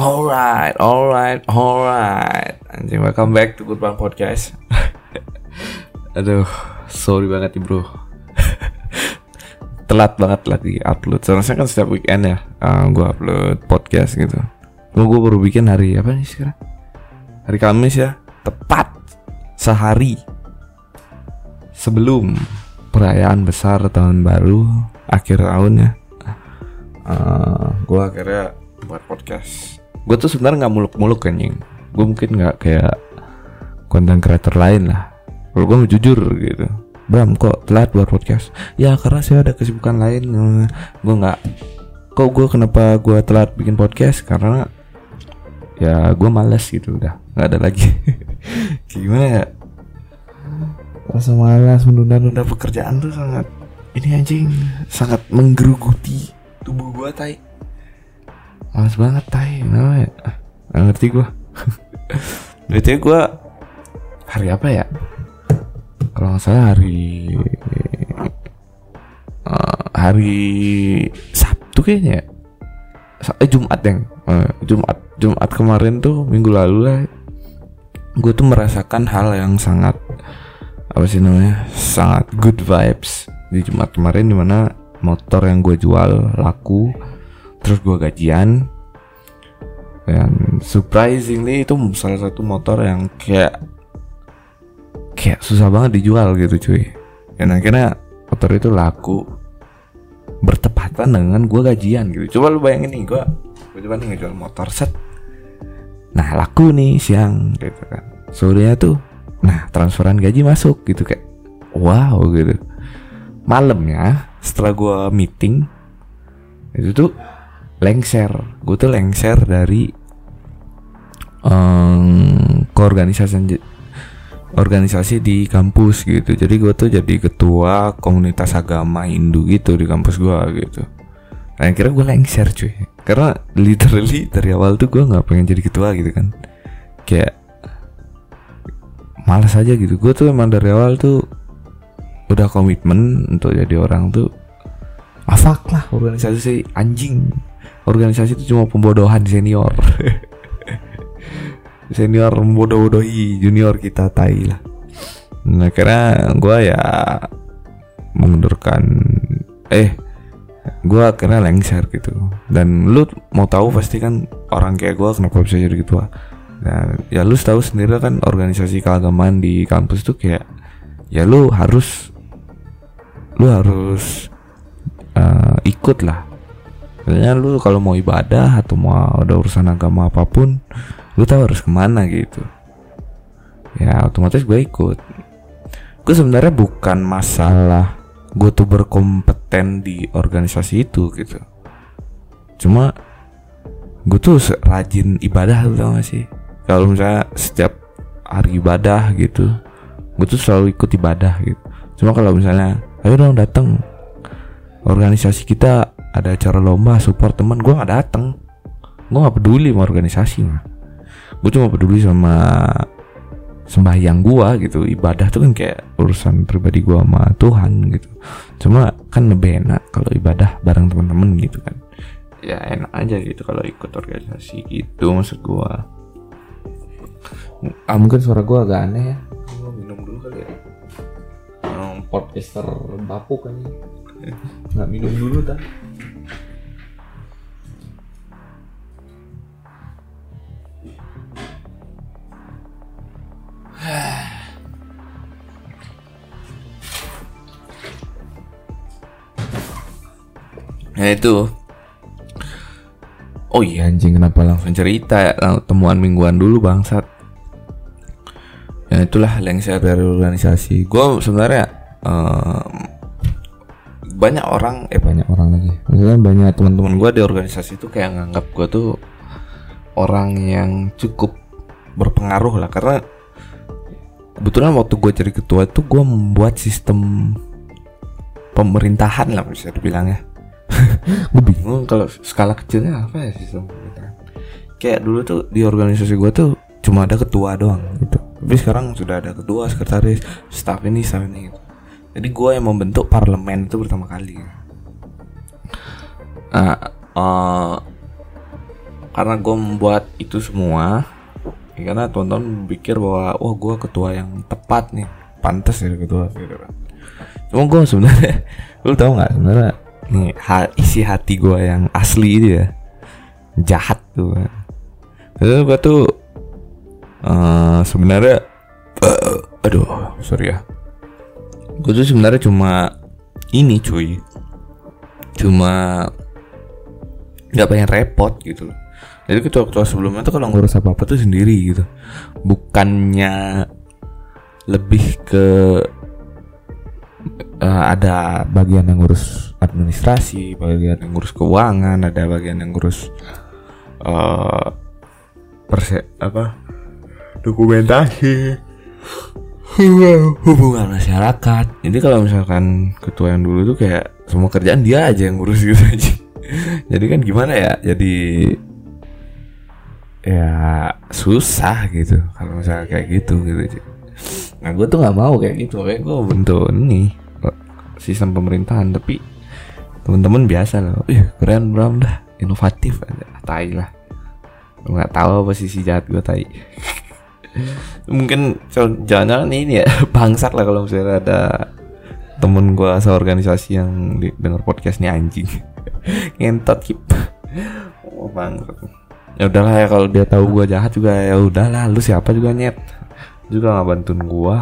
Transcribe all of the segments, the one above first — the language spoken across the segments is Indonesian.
Alright, alright, alright. Anjing, welcome back to Good Bang Podcast. Aduh, sorry banget nih bro. Telat banget lagi upload. Seharusnya kan setiap weekend ya, uh, gue upload podcast gitu. Lu gue baru bikin hari apa nih sekarang? Hari Kamis ya, tepat sehari sebelum perayaan besar tahun baru akhir tahun ya. Uh, gue akhirnya buat podcast gue tuh sebenarnya nggak muluk-muluk anjing. Gue mungkin nggak kayak konten creator lain lah. Kalau gue mau jujur gitu. Bram kok telat buat podcast? Ya karena saya ada kesibukan lain. Gue nggak kok gue kenapa gue telat bikin podcast? Karena ya gue males gitu. Udah nggak ada lagi. Gimana ya? Rasa malas menunda-nunda pekerjaan tuh sangat ini anjing. sangat menggeruguti tubuh gue tai Males banget tai. Ya? Gak ngerti gue Berarti gue Hari apa ya? Kalau gak salah hari uh, Hari Sabtu kayaknya ya. Eh Jumat yang uh, Jumat Jumat kemarin tuh Minggu lalu lah. Gue tuh merasakan hal yang sangat Apa sih namanya Sangat good vibes Di Jumat kemarin di mana Motor yang gue jual Laku terus gue gajian. Dan surprisingly itu salah satu motor yang kayak kayak susah banget dijual gitu cuy. Dan akhirnya motor itu laku bertepatan dengan gue gajian gitu. Coba lu bayangin nih gue gue coba nih ngejual motor set. Nah laku nih siang gitu kan. Sorenya tuh nah transferan gaji masuk gitu kayak wow gitu. Malamnya setelah gue meeting itu tuh lengser. Gue tuh lengser dari um, ke organisasi organisasi di kampus gitu. Jadi gue tuh jadi ketua komunitas agama Hindu gitu di kampus gue gitu. Nah akhirnya gue lengser cuy. Karena literally dari awal tuh gue nggak pengen jadi ketua gitu kan. Kayak malas aja gitu. Gue tuh emang dari awal tuh udah komitmen untuk jadi orang tuh. Afak lah organisasi anjing organisasi itu cuma pembodohan senior. Senior membodoh-bodohi junior kita tai lah. Nah karena gue ya mengundurkan eh gue akhirnya lengser gitu. Dan lu mau tahu pasti kan orang kayak gue kenapa bisa jadi ketua. Nah ya lu tahu sendiri kan organisasi keagamaan di kampus tuh kayak ya lu harus lu harus uh, ikut lah Sebenarnya lu kalau mau ibadah atau mau ada urusan agama apa pun, lu tahu harus ke mana gitu. Ya otomatis gue ikut. Gue sebenarnya bukan masalah gue tuh berkompeten di organisasi itu gitu. Cuma gue tuh rajin ibadah lu tau gak sih? Kalau misalnya setiap hari ibadah gitu, gue tuh selalu ikut ibadah gitu. Cuma kalau misalnya, ayo dong datang organisasi kita ada acara lomba support teman gue nggak dateng. Gue nggak peduli sama organisasi mah gue cuma peduli sama sembahyang gue gitu. Ibadah tuh kan kayak urusan pribadi gue sama Tuhan gitu. Cuma kan lebih enak kalau ibadah bareng teman-teman gitu kan. Ya enak aja gitu kalau ikut organisasi gitu maksud gue ah mungkin suara gue agak aneh ya. Gue minum dulu kali ya. Um, podcaster bapuk kan nggak minum dulu kan Nah itu. Oh iya anjing kenapa langsung cerita? Temuan mingguan dulu bangsat. Ya itulah lengser dari organisasi. Gue sebenarnya um, Banyak orang Eh banyak orang lagi. Misalnya banyak teman-teman gue di organisasi itu Kayak nganggap gue tuh Orang yang cukup Berpengaruh lah. Karena Kebetulan waktu gue jadi ketua itu Gue membuat sistem Pemerintahan lah bisa dibilang ya. Gue bingung kalau skala kecilnya apa ya sistem pemerintahan? Kayak dulu tuh di organisasi gue tuh cuma ada ketua doang gitu. Tapi sekarang sudah ada ketua sekretaris staff ini staff ini gitu jadi gue yang membentuk parlemen itu pertama kali. Nah, uh, karena gue membuat itu semua ya karena teman-teman pikir bahwa oh gue ketua yang tepat nih. Pantas jadi ketua gitu kan. Cuma gue sebenarnya lu tau nggak sebenarnya nih isi hati gue yang asli itu ya jahat tuh Terus gue tuh uh, sebenarnya uh, aduh sorry ya gue tuh sebenarnya cuma ini cuy. Cuma nggak pengen repot gitu loh. Jadi ketua-ketua sebelumnya tuh kalau ngurus apa apa tuh sendiri gitu. Bukannya lebih ke uh, ada bagian yang ngurus administrasi bagian yang ngurus keuangan ada bagian yang ngurus uh, perse apa dokumentasi hubungan masyarakat. Jadi kalau misalkan ketua yang dulu tuh kayak semua kerjaan dia aja yang ngurus gitu aja. Jadi kan gimana ya? Jadi ya susah gitu kalau misalnya kayak gitu gitu nah gue tuh nggak mau kayak gitu. Kayak gue bentuk ini sistem pemerintahan. Tapi temen-temen biasa loh ih keren Bram dah. Inovatif aja. Tai lah. Nggak tahu posisi jahat gue tai mungkin jangan-jangan ini ya bangsat lah kalau misalnya ada temen gue seorganisasi yang denger podcast nih anjing. Ngentot kip. Oh bangsat. Ya udahlah ya kalau dia tahu gue jahat juga ya udahlah lu siapa juga nyet? Juga nggak bantuin gue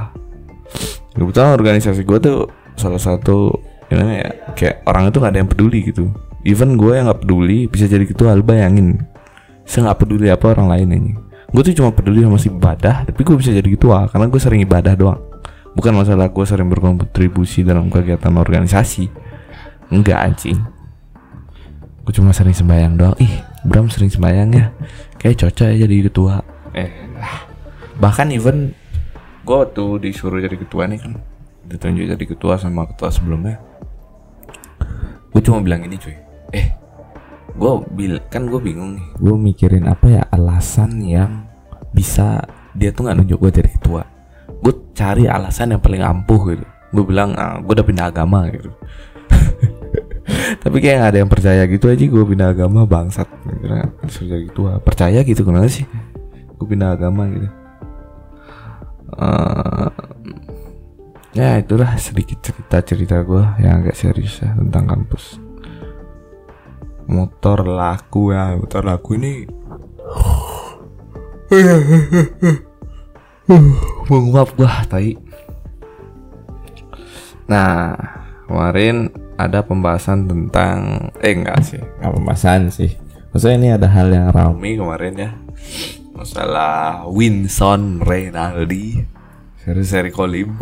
kebetulan organisasi gue tuh salah satu gimana ya kayak orang itu nggak ada yang peduli gitu. Even gue yang nggak peduli bisa jadi ketua lu bayangin. Saya nggak peduli apa orang lain ini gue tuh cuma peduli sama si ibadah tapi gue bisa jadi ketua karena gue sering ibadah doang. Bukan masalah gue sering berkontribusi dalam kegiatan organisasi. Enggak anjing. Gue cuma sering sembayang doang. Ih Bram sering sembayang ya. Kayak cocok ya jadi ketua. Eh bahkan even gue tuh disuruh jadi ketua nih kan ditunjuk jadi ketua sama ketua sebelumnya. Gue cuma bilang ini cuy. Eh gue bil kan gue bingung nih. Gue mikirin apa ya alasan yang bisa dia tuh nggak nunjuk gue jadi ketua. Gue cari alasan yang paling ampuh gitu. Gue bilang ah, gue udah pindah agama gitu. Tapi kayak gak ada yang percaya gitu aja gue pindah agama bangsat. Sudah gitu percaya gitu kenapa sih? Gue pindah agama gitu. Uh, ya itulah sedikit cerita cerita gue yang agak serius ya tentang kampus motor laku ya motor laku ini. Menguap gua tai. Nah kemarin ada pembahasan tentang eh enggak sih enggak pembahasan sih. Maksudnya ini ada hal yang ramai kemarin ya. Masalah Winson Reynaldi seri-seri Kolim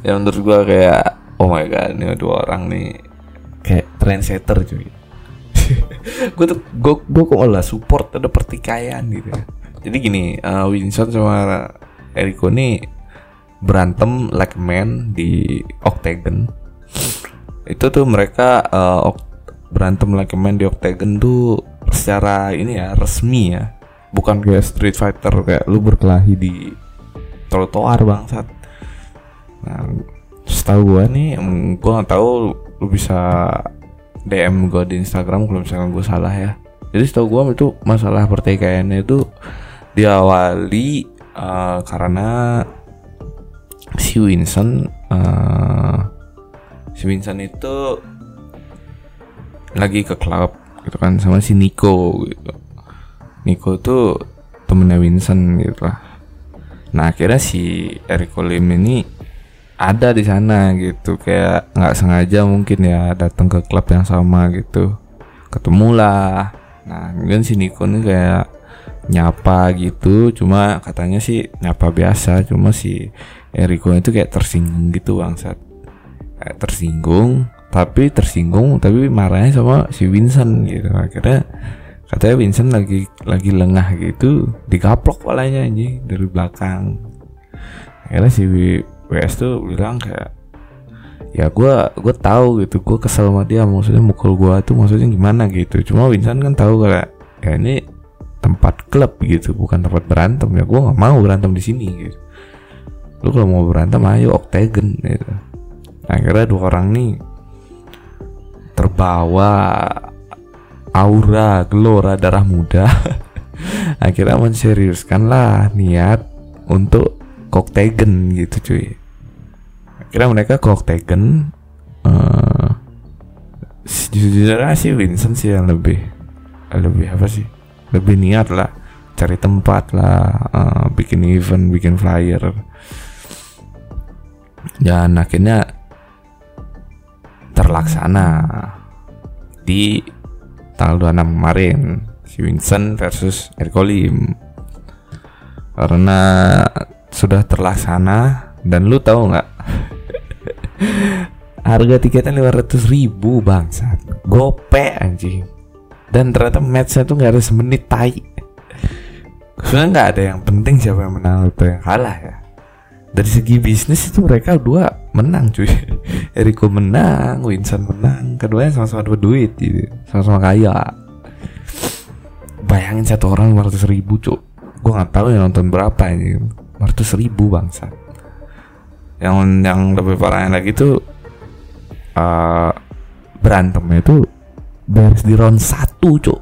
ya menurut gua kayak oh my god ini dua orang nih. Kayak trendsetter cuy gue tuh gue gue kok malah support ada pertikaian gitu ya. jadi gini uh, Winston sama Eriko nih berantem like man di Octagon. Itu tuh mereka uh, berantem like man di Octagon tuh secara ini ya resmi ya. Bukan kayak Street Fighter kayak lu berkelahi di trotoar bangsat. Nah setahu gue nih gue nggak tahu lu bisa DM gue di Instagram kalau misalkan gue salah ya. Jadi setahu gue itu masalah pertikaiannya itu diawali uh, karena si Winston uh, si Winston itu lagi ke klub gitu kan sama si Nico gitu. Nico tuh temennya Winston gitu lah. Nah akhirnya si Eric Lim ini ada di sana gitu. Kayak nggak sengaja mungkin ya datang ke klub yang sama gitu. Ketemu lah. Nah mungkin si Niko nih kayak nyapa gitu. Cuma katanya sih nyapa biasa. Cuma si Eriko itu kayak tersinggung gitu bangsat. Kayak tersinggung tapi tersinggung tapi marahnya sama si Vincent gitu. Akhirnya katanya Vincent lagi lagi lengah gitu. Digaplok palanya aja dari belakang. Akhirnya si WS tuh bilang kayak ya gue gue tahu gitu gue kesel sama dia maksudnya mukul gue tuh maksudnya gimana gitu. Cuma Vincent kan tahu kayak ya ini tempat klub gitu bukan tempat berantem ya gue nggak mau berantem di sini gitu. Lu kalau mau berantem ayo octagon gitu. Akhirnya dua orang nih terbawa aura gelora darah muda. Akhirnya menseriuskanlah niat untuk koktegen gitu cuy. Akhirnya mereka koktegen uh, sejujurnya sih Vincent sih yang lebih lebih apa sih? Lebih niat lah cari tempat lah uh, bikin event bikin flyer. Dan akhirnya terlaksana. Di tanggal 26 kemarin si Vincent versus Erkolim. Karena sudah terlaksana dan lu tahu nggak? Harga tiketnya 500 ribu bangsat. Gope anjing. Dan ternyata matchnya tuh nggak ada semenit tai. Sebenarnya nggak ada yang penting siapa yang menang atau yang kalah ya. Dari segi bisnis itu mereka dua menang cuy. Eriko menang Winston menang. Keduanya sama-sama dapat duit gitu. Sama-sama kaya. Bayangin satu orang 500 ribu cuy gue nggak tahu yang nonton berapa ini 500 ribu bangsa. Yang yang lebih parahnya lagi tuh uh, berantemnya itu beres di round satu cuk.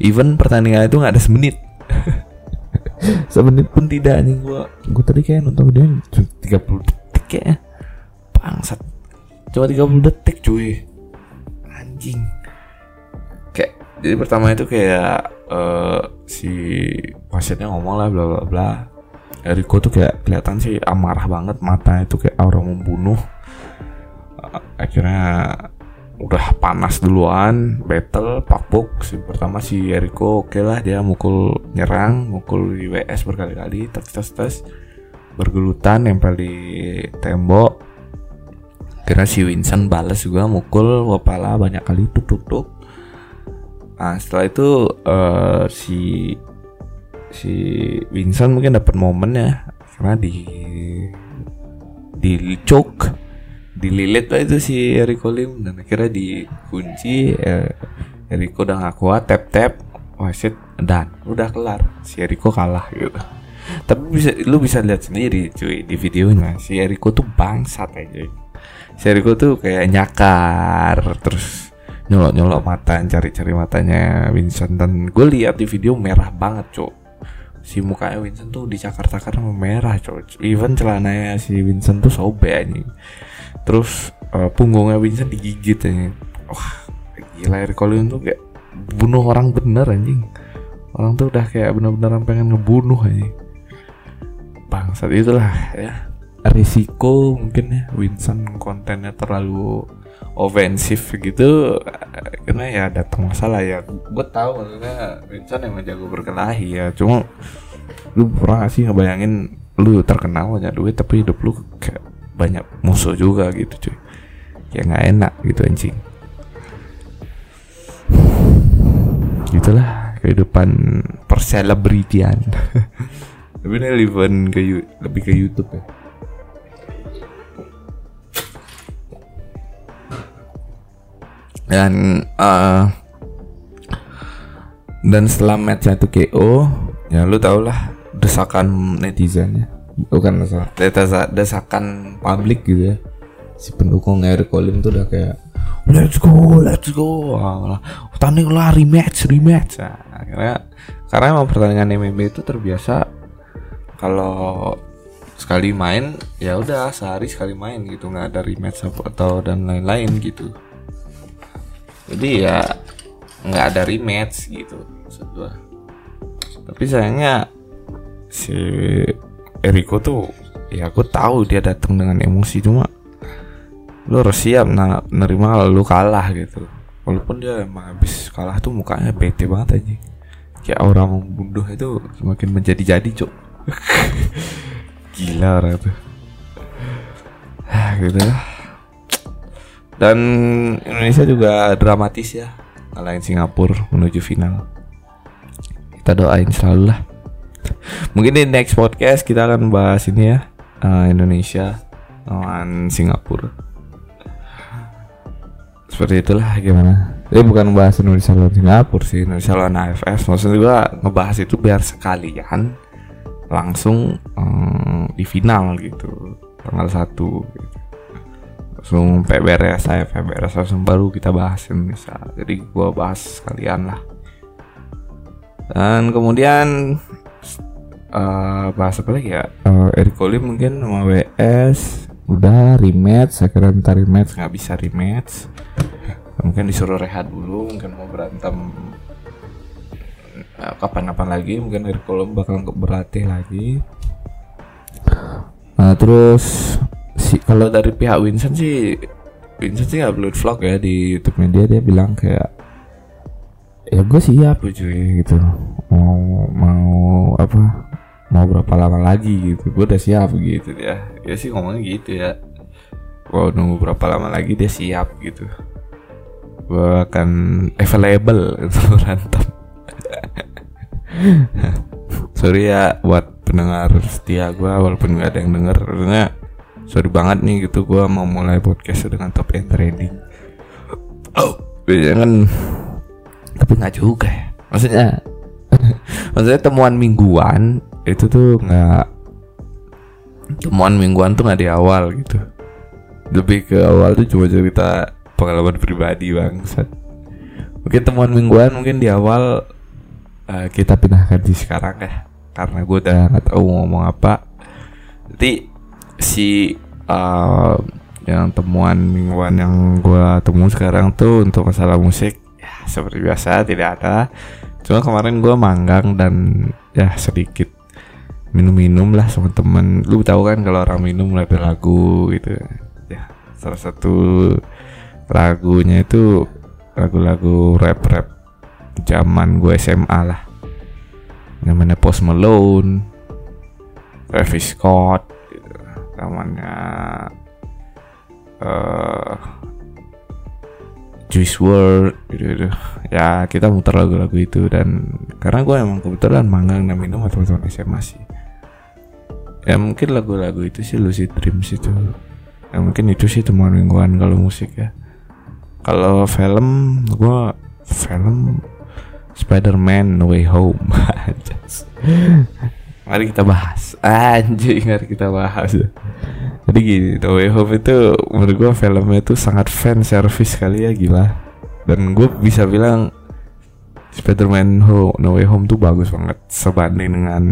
Even pertandingan itu nggak ada semenit. Semenit pun tidak nih gua. Gua tadi kayak nonton dia cuma 30 detik ya bangsat. Cuma 30 detik cuy. Anjing. Kayak jadi pertama itu kayak uh, si pasiennya ngomong lah bla bla bla Eriko tuh kayak kelihatan sih amarah banget mata itu kayak aura membunuh. Uh, akhirnya udah panas duluan battle pakpuk si pertama si Eriko oke okay lah dia mukul nyerang mukul di WS berkali-kali tes tes tes. Bergelutan nempel di tembok. Kira si Vincent balas juga mukul kepala banyak kali tuk tuk tuk. Nah setelah itu uh, si si Vincent mungkin dapat momen ya karena di di choke dililit lah itu si Eriko Lim dan akhirnya dikunci eh, Eriko udah gak kuat tap tap wasit dan udah kelar. Si Eriko kalah gitu. Tapi bisa lu bisa lihat sendiri cuy di videonya. Si Eriko tuh bangsat aja si Eriko tuh kayak nyakar terus nyolok nyolok mata cari cari matanya Vincent. Dan gue lihat di video merah banget cuy si mukanya Vincent tuh dicakar-cakar sama merah cuy even celananya si Vincent tuh sobek nih terus uh, punggungnya Vincent digigit aja wah gila Eric Collins tuh kayak bunuh orang bener anjing. Orang tuh udah kayak bener-bener pengen ngebunuh aja bangsat itulah ya. Risiko mungkin ya Vincent kontennya terlalu ofensif gitu karena ya datang masalah ya. Gue tahu maksudnya Vincent emang jago berkelahi ya cuma lu pernah sih ngebayangin lu terkenal banyak duit tapi hidup lu kayak banyak musuh juga gitu cuy. Ya nggak enak gitu anjing. Gitulah kehidupan perselebritian. Tapi ini lebih ke lebih ke YouTube ya dan uh, dan setelah match itu KO ya lu tau lah desakan netizennya bukan masalah desakan publik gitu ya. Si pendukung Eric Colin tuh udah kayak let's go let's go. Tanding lah rematch. Rematch akhirnya karena emang pertandingan MMA itu terbiasa kalau sekali main ya udah sehari sekali main gitu. Nggak ada rematch atau dan lain-lain gitu jadi ya nggak ada rematch gitu maksud tapi sayangnya si Eriko tuh ya aku tahu dia datang dengan emosi cuma lu harus siap nah, nerima lu kalah gitu. Walaupun dia emang habis kalah tuh mukanya bete banget aja kayak orang membunuh itu semakin menjadi-jadi cok gila orang tuh. Gitu. ya dan Indonesia juga dramatis ya ngalahin Singapura menuju final kita doain selalu lah Mungkin di next podcast kita akan bahas ini ya uh, Indonesia lawan Singapura. Seperti itulah gimana. Ini bukan bahas Indonesia lawan Singapura sih, Indonesia lawan AFF. Maksudnya juga ngebahas itu biar sekalian langsung um, di final gitu tanggal 1 gitu. Langsung beres saya beres langsung baru kita bahas Indonesia jadi gue bahas sekalian lah. Dan kemudian uh, bahas apa lagi ya? Uh, Eric mungkin sama WS udah rematch. Saya kira ntar rematch. Nggak bisa rematch. Mungkin disuruh rehat dulu mungkin mau berantem. Uh, kapan-kapan lagi mungkin Cole bakal berlatih lagi. Nah terus si kalau dari pihak Vincent sih Vincent sih upload vlog ya di YouTube media dia bilang kayak ya gue siap cuy gitu. Mau mau apa mau berapa lama lagi gitu. Gue udah siap gitu ya ya sih ngomongnya gitu ya. Gue nunggu berapa lama lagi dia siap gitu. Gue akan available untuk berantem. Sorry ya buat pendengar setia gue walaupun gak ada yang denger. Karena sorry banget nih gitu gue mau mulai podcast dengan top end trading oh biasanya kan? Tapi nggak juga ya. Maksudnya? Maksudnya temuan mingguan itu tuh nggak temuan mingguan tuh nggak di awal gitu. Lebih ke awal tuh cuma cerita pengalaman pribadi bang mungkin temuan mingguan mungkin di awal uh, kita pindahkan di sekarang ya. Karena gue udah nggak tahu ngomong apa. Jadi si uh, yang temuan mingguan yang gue temu sekarang tuh untuk masalah musik ya seperti biasa tidak ada. Cuma kemarin gue manggang dan ya sedikit minum-minum lah sama temen. Lu tahu kan kalau orang minum ada lagu gitu ya salah satu lagunya itu lagu-lagu rap-rap zaman gue SMA lah. Namanya Post Malone Travis Scott namanya uh, Juice WRLD gitu, gitu. Ya kita muter lagu-lagu itu dan karena gue emang kebetulan manggang dan minum atau teman SMA sih. Ya mungkin lagu-lagu itu sih Lucid Dreams itu. Ya mungkin itu sih temuan mingguan kalau musik ya. Kalau film gue film Spider-Man Way Home Mari kita bahas Anjir mari kita bahas Jadi gini No Way Home itu Menurut gue filmnya itu sangat fan service kali ya gila Dan gue bisa bilang Spider-Man No Way Home tuh bagus banget Sebanding dengan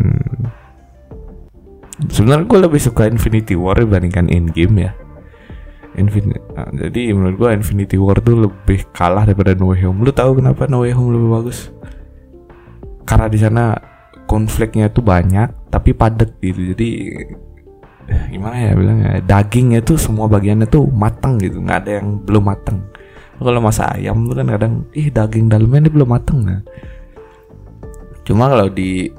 Sebenarnya gue lebih suka Infinity War dibandingkan Endgame ya Infinity, nah, jadi menurut gue Infinity War tuh lebih kalah daripada No Way Home. Lu tahu kenapa No Way Home lebih bagus? Karena di sana konfliknya tuh banyak tapi padat gitu. Jadi eh, gimana ya bilangnya dagingnya tuh semua bagiannya tuh matang gitu nggak ada yang belum matang kalau masa ayam tuh kan kadang ih daging dalamnya ini belum matang nah cuma kalau di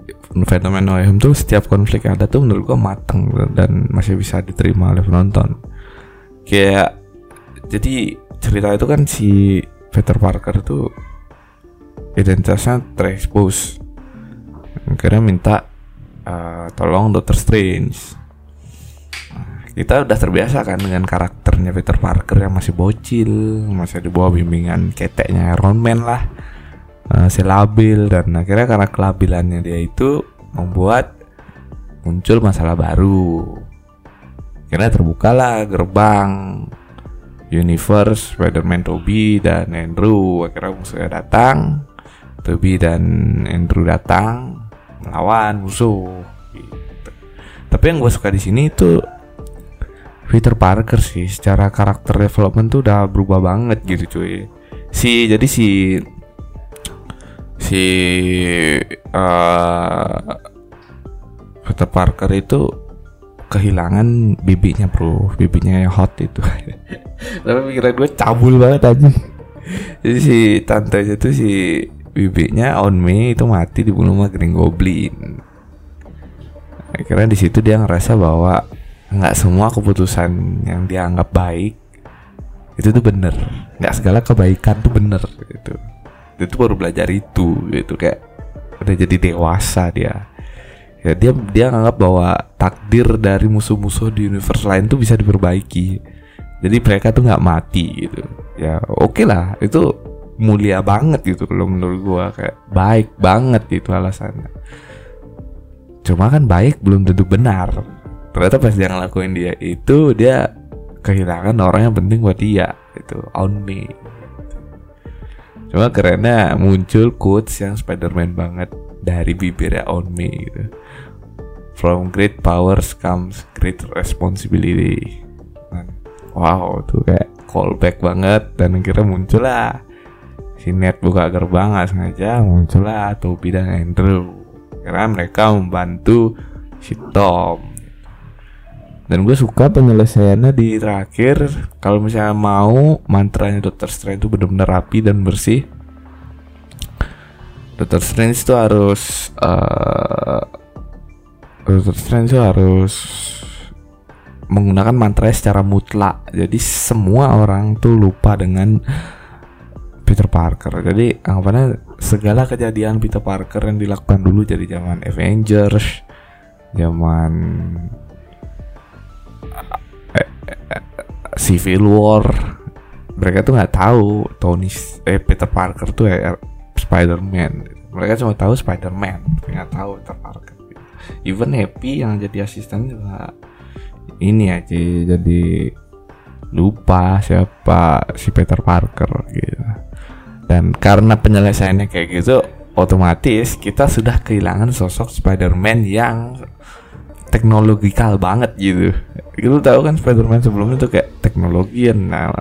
fenomena ayam tuh setiap konflik yang ada tuh menurut gua matang dan masih bisa diterima oleh penonton. Kayak jadi cerita itu kan si Peter Parker tuh identitasnya terekspos akhirnya minta uh, tolong Doctor Strange. Kita udah terbiasa kan dengan karakternya Peter Parker yang masih bocil masih di bawah bimbingan keteknya Iron Man lah. Masih labil dan akhirnya karena kelabilannya dia itu membuat muncul masalah baru. Akhirnya terbukalah gerbang universe Spider-Man Toby dan Andrew. Akhirnya musuhnya datang Toby dan Andrew datang melawan musuh gitu. tapi yang gue suka di sini itu Peter Parker sih secara karakter development tuh udah berubah banget gitu cuy. Si jadi si si uh, Peter Parker itu kehilangan bibinya bro. Bibinya yang hot itu. Tapi pikiran gue cabul banget aja jadi si tante itu si bibiknya on me itu mati dibunuh sama Green Goblin. Akhirnya di situ dia ngerasa bahwa nggak semua keputusan yang dia anggap baik itu tuh bener. Nggak segala kebaikan tuh bener gitu. Itu baru belajar itu gitu. Kayak udah jadi dewasa dia. Ya dia dia nganggap bahwa takdir dari musuh-musuh di universe lain tuh bisa diperbaiki. Jadi mereka tuh nggak mati gitu. Ya oke okay lah. Itu mulia banget gitu kalau menurut gua. Kayak baik banget itu alasannya. Cuma kan baik belum tentu benar. Ternyata pas dia ngelakuin dia itu dia kehilangan orang yang penting buat dia itu on me. Cuma kerennya muncul quotes yang Spider-Man banget dari bibirnya on me gitu. From great powers comes great responsibility. Wow tuh kayak callback banget dan akhirnya muncul lah si Ned buka gerbang nggak sengaja muncul lah Toby dan Andrew. Karena mereka membantu si Tom. Dan gue suka penyelesaiannya di terakhir. Kalau misalnya mau mantranya Doctor Strange itu benar-benar rapi dan bersih. Doctor Strange itu harus uh, Doctor Strange itu harus menggunakan mantra secara mutlak. Jadi semua orang tuh lupa dengan Peter Parker. Jadi anggapannya segala kejadian Peter Parker yang dilakukan dulu jadi zaman Avengers zaman Civil War mereka tuh nggak tahu Tony eh Peter Parker tuh ya Spider-Man. Mereka cuma tahu Spider-Man nggak tahu Peter Parker. Even Happy yang jadi asisten juga ini aja jadi lupa siapa si Peter Parker gitu dan karena penyelesaiannya kayak gitu otomatis kita sudah kehilangan sosok Spider-Man yang teknologikal banget gitu. Lu tahu kan Spider-Man sebelumnya tuh kayak teknologi nah,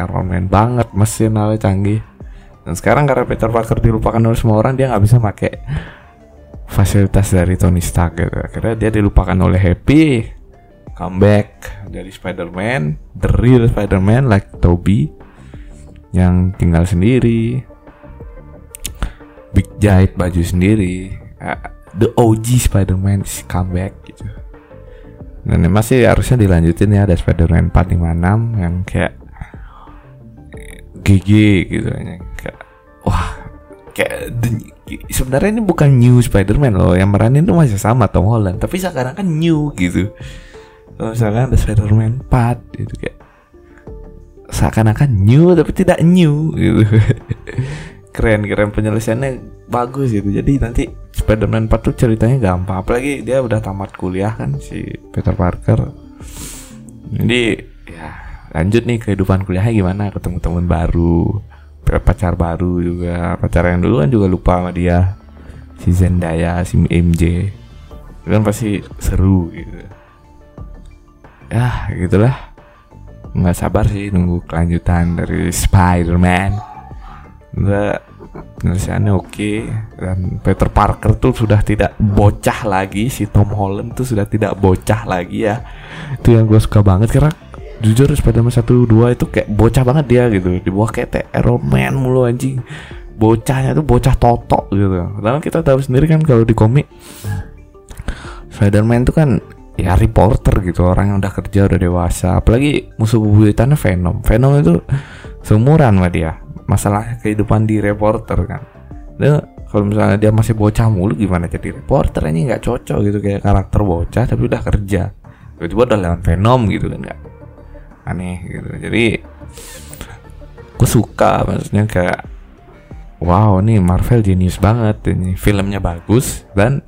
Iron Man banget, mesin awalnya canggih. Dan sekarang karena Peter Parker dilupakan oleh semua orang, dia nggak bisa pakai fasilitas dari Tony Stark gitu. Akhirnya dia dilupakan oleh Happy, comeback dari Spider-Man, the real Spider-Man like Toby yang tinggal sendiri, Big jahit baju sendiri. Uh, the OG Spider-Man is comeback gitu. Dan masih harusnya dilanjutin ya ada Spider-Man 456 yang kayak GG gitu ya kayak wah kayak sebenarnya ini bukan new Spider-Man loh yang meranin itu masih sama Tom Holland tapi sekarang kan new gitu kalau misalkan ada Spider-Man 4 gitu kayak seakan-akan new tapi tidak new gitu. Keren keren penyelesaiannya bagus gitu. Jadi nanti Spider-Man 4 tuh ceritanya gampang. Apalagi dia udah tamat kuliah kan si Peter Parker. Jadi ya lanjut nih kehidupan kuliahnya gimana? Ketemu teman baru pacar baru juga. Pacar yang dulu kan juga lupa sama dia. Si Zendaya si MJ itu kan pasti seru gitu. Ya gitulah nggak sabar sih nunggu kelanjutan dari Spider-Man. Udah penyelesaiannya oke. Dan Peter Parker tuh sudah tidak bocah lagi. Si Tom Holland tuh sudah tidak bocah lagi ya. Itu yang gue suka banget. Karena jujur Spider-Man 1 2 itu kayak bocah banget dia gitu. Di bawah kayak Iron Man mulu anjing. Bocahnya tuh bocah totok gitu. Karena kita tahu sendiri kan kalau di komik Spider-Man tuh kan ya reporter gitu orang yang udah kerja udah dewasa. Apalagi musuh bubuyutannya Venom. Venom itu seumuran sama dia. Masalah kehidupan di reporter kan. Dia kalau misalnya dia masih bocah mulu gimana jadi reporter? Ini nggak cocok gitu kayak karakter bocah tapi udah kerja. Tiba-tiba udah lewat Venom gitu kan nggak aneh gitu. Jadi gue suka maksudnya kayak wow nih Marvel genius banget ini filmnya bagus dan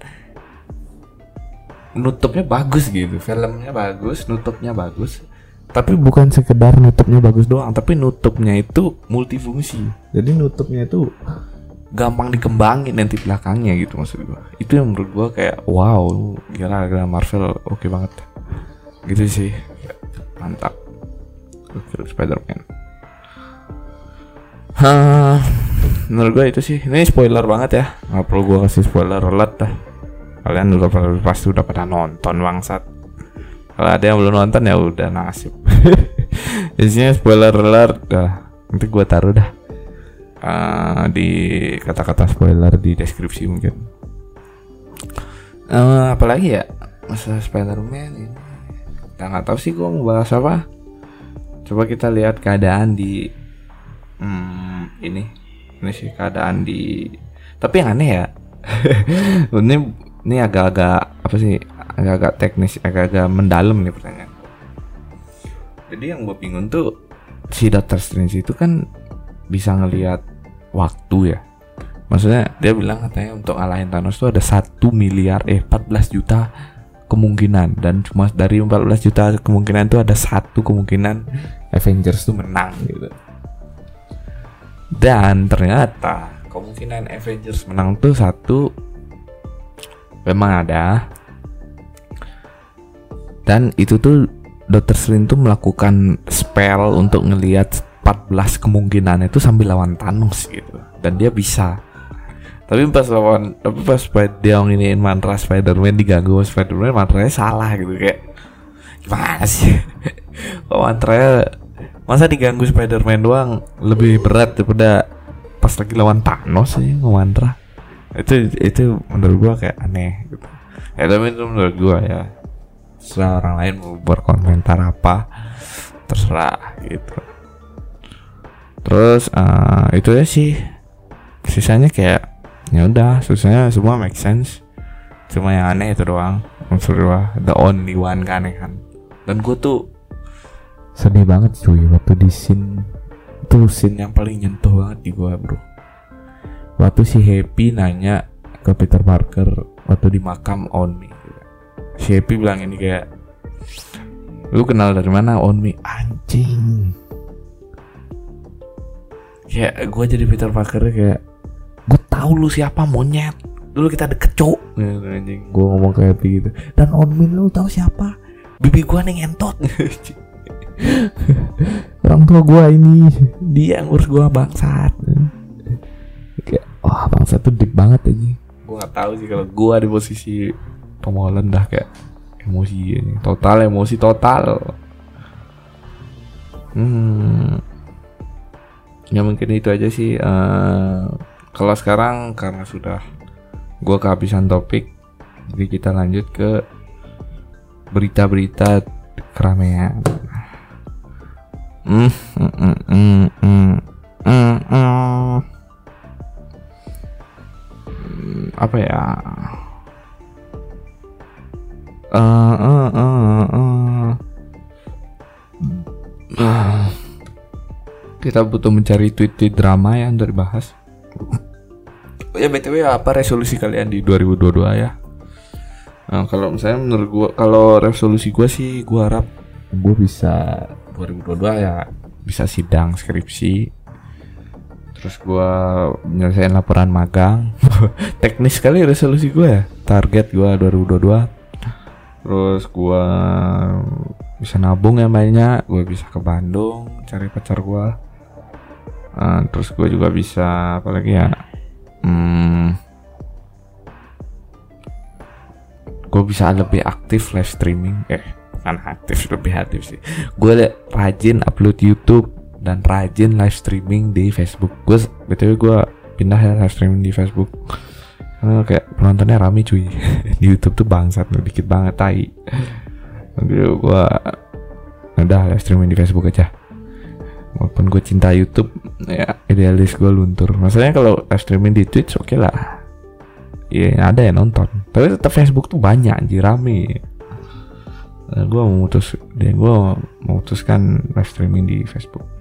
nutupnya bagus gitu. Filmnya bagus nutupnya bagus. Tapi bukan sekedar nutupnya bagus doang tapi nutupnya itu multifungsi. Jadi nutupnya itu gampang dikembangin nanti belakangnya gitu maksud gua. Itu yang menurut gua kayak wow gila gila Marvel oke okay banget. Gitu sih. Mantap. Oke Spider-Man. Hah, menurut gua itu sih. Ini spoiler banget ya. Nggak perlu gua kasih spoiler alert dah kalian udah pasti udah pada nonton bangsat. Kalau ada yang belum nonton ya udah nasib. Isinya spoiler alert. Dah nanti gue taruh dah. Uh, di kata-kata spoiler di deskripsi mungkin. Uh, apalagi ya? Masa Spider-Man ini. Kita nggak tahu sih gue mau bahas apa. Coba kita lihat keadaan di hmm, ini. Ini sih keadaan di tapi yang aneh ya. Ini ini agak-agak apa sih agak-agak teknis agak-agak mendalam nih pertanyaan. Jadi yang gue bingung tuh si Doctor Strange itu kan bisa ngelihat waktu ya. Maksudnya dia bilang katanya untuk ngalahin Thanos tuh ada satu miliar eh 14 juta kemungkinan. Dan cuma dari 14 juta kemungkinan itu ada satu kemungkinan Avengers tuh menang gitu. Dan ternyata kemungkinan Avengers menang tuh satu memang ada dan itu tuh Dr. Strange tuh melakukan spell untuk ngelihat 14 kemungkinan itu sambil lawan Thanos gitu. Dan dia bisa. Tapi pas lawan tapi pas dia nginiin mantra Spiderman diganggu Spiderman mantranya salah gitu kayak gimana sih? Kok mantranya masa diganggu Spiderman doang? Lebih berat daripada pas lagi lawan Thanos sih mantra itu itu menurut gua kayak aneh gitu. Ya tapi itu menurut gua ya. Terserah orang lain mau berkomentar apa terserah gitu. Terus uh, itu ya sih. Sisanya kayak ya udah susahnya semua make sense. Cuma yang aneh itu doang maksud gua. The only one keanehan dan gue tuh sedih banget cuy waktu di scene. Tuh scene yang paling nyentuh banget di gua bro waktu si Happy nanya ke Peter Parker waktu di makam Onmi. Si Happy bilang ini kayak lu kenal dari mana Onmi? Anjing. Kayak gue jadi Peter Parker kayak gue tahu lu siapa monyet. Dulu kita deket cok anjing. Gue ngomong kayak Happy gitu. Dan Onmi lu tahu siapa? Bibi gue nih ngentot orang tua gue ini. Dia ngurus gue bangsat wah bangsa tuh deep banget aja gue nggak tahu sih kalau gue di posisi Tom Holland dah kayak emosi ini. Total emosi total. Hmm. Ya mungkin itu aja sih uh, kalau sekarang karena sudah gue kehabisan topik jadi kita lanjut ke berita-berita keramaian. Hmm, hmm, hmm, hmm, hmm, hmm, hmm apa ya uh, uh, uh, uh. Uh. kita butuh mencari tweet-tweet drama yang dibahas ya btw apa resolusi kalian di 2022 ya nah, kalau misalnya menurut gua kalau resolusi gua sih gua harap gua bisa 2022 ya bisa sidang skripsi terus gue menyelesaikan laporan magang. Teknis sekali resolusi gue ya. Target gue 2022 terus gue bisa nabung yang banyak gue bisa ke Bandung cari pacar gue uh, terus gue juga bisa apalagi ya? Hmm, gue bisa lebih aktif live streaming. Eh kan aktif lebih aktif sih. Gue rajin upload YouTube dan rajin live streaming di Facebook. Gue btw gue pindah ya live streaming di Facebook karena kayak penontonnya rame cuy di YouTube tuh bangsat dikit banget tai. Jadi gue udah live streaming di Facebook aja. Walaupun gue cinta YouTube, ya idealis gue luntur. Maksudnya kalau live streaming di Twitch oke okay lah. Iya ada yang nonton. Tapi tetap Facebook tuh banyak anjir rame. Gue memutus, dia gue memutuskan live streaming di Facebook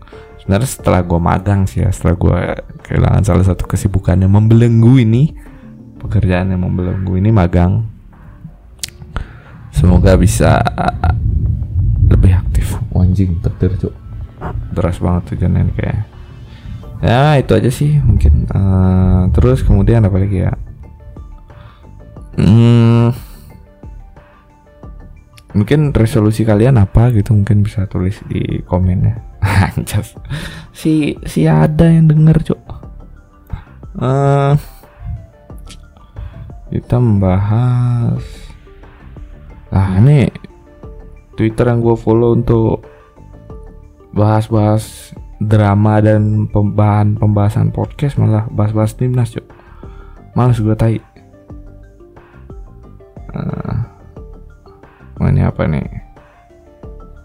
sebenarnya setelah gue magang sih ya setelah gue kehilangan salah satu kesibukan yang membelenggu ini pekerjaan yang membelenggu ini magang semoga bisa lebih aktif. Anjing petir cuk. Deras banget tujuannya ini kayak ya itu aja sih mungkin. Uh, terus kemudian apa lagi ya? Hmm, mungkin resolusi kalian apa gitu mungkin bisa tulis di komen ya Anjas. Si si ada yang denger, Cuk. Uh, kita membahas Nah, ini Twitter yang gue follow untuk bahas-bahas drama dan pembahasan pembahasan podcast malah bahas-bahas timnas, Cuk. Males gue tai. Uh, ini apa nih?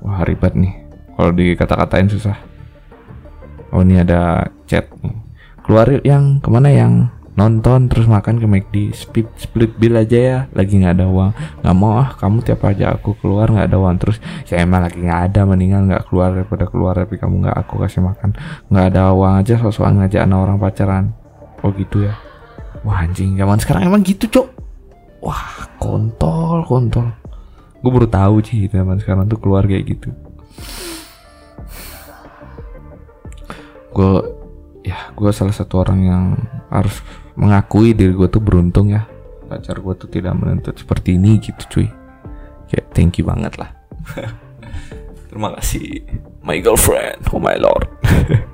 Wah, ribet nih kalau dikata-katain susah. Oh ini ada chat keluar yang. Ke mana yang? Nonton terus makan ke McD. Split split bill aja ya. Lagi nggak ada uang. Nggak mau ah kamu tiap aja aku keluar nggak ada uang. Terus saya emang lagi nggak ada mendingan nggak keluar daripada keluar. Tapi kamu nggak aku kasih makan. Nggak ada uang aja soal ngajak anak orang pacaran. Oh gitu ya? Wah anjing. Zaman sekarang emang gitu cok. Wah kontol kontol. Gue baru tahu sih zaman sekarang tuh keluar kayak gitu gue ya gue salah satu orang yang harus mengakui diri gue tuh beruntung ya. Pacar gue tuh tidak menuntut seperti ini gitu cuy. Kayak thank you banget lah. Terima kasih my girlfriend oh my lord.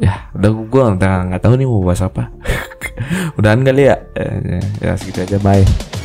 Ya udah gue nggak tahu nih mau bahas apa. Udahan kali ya. Ya, ya segitu aja bye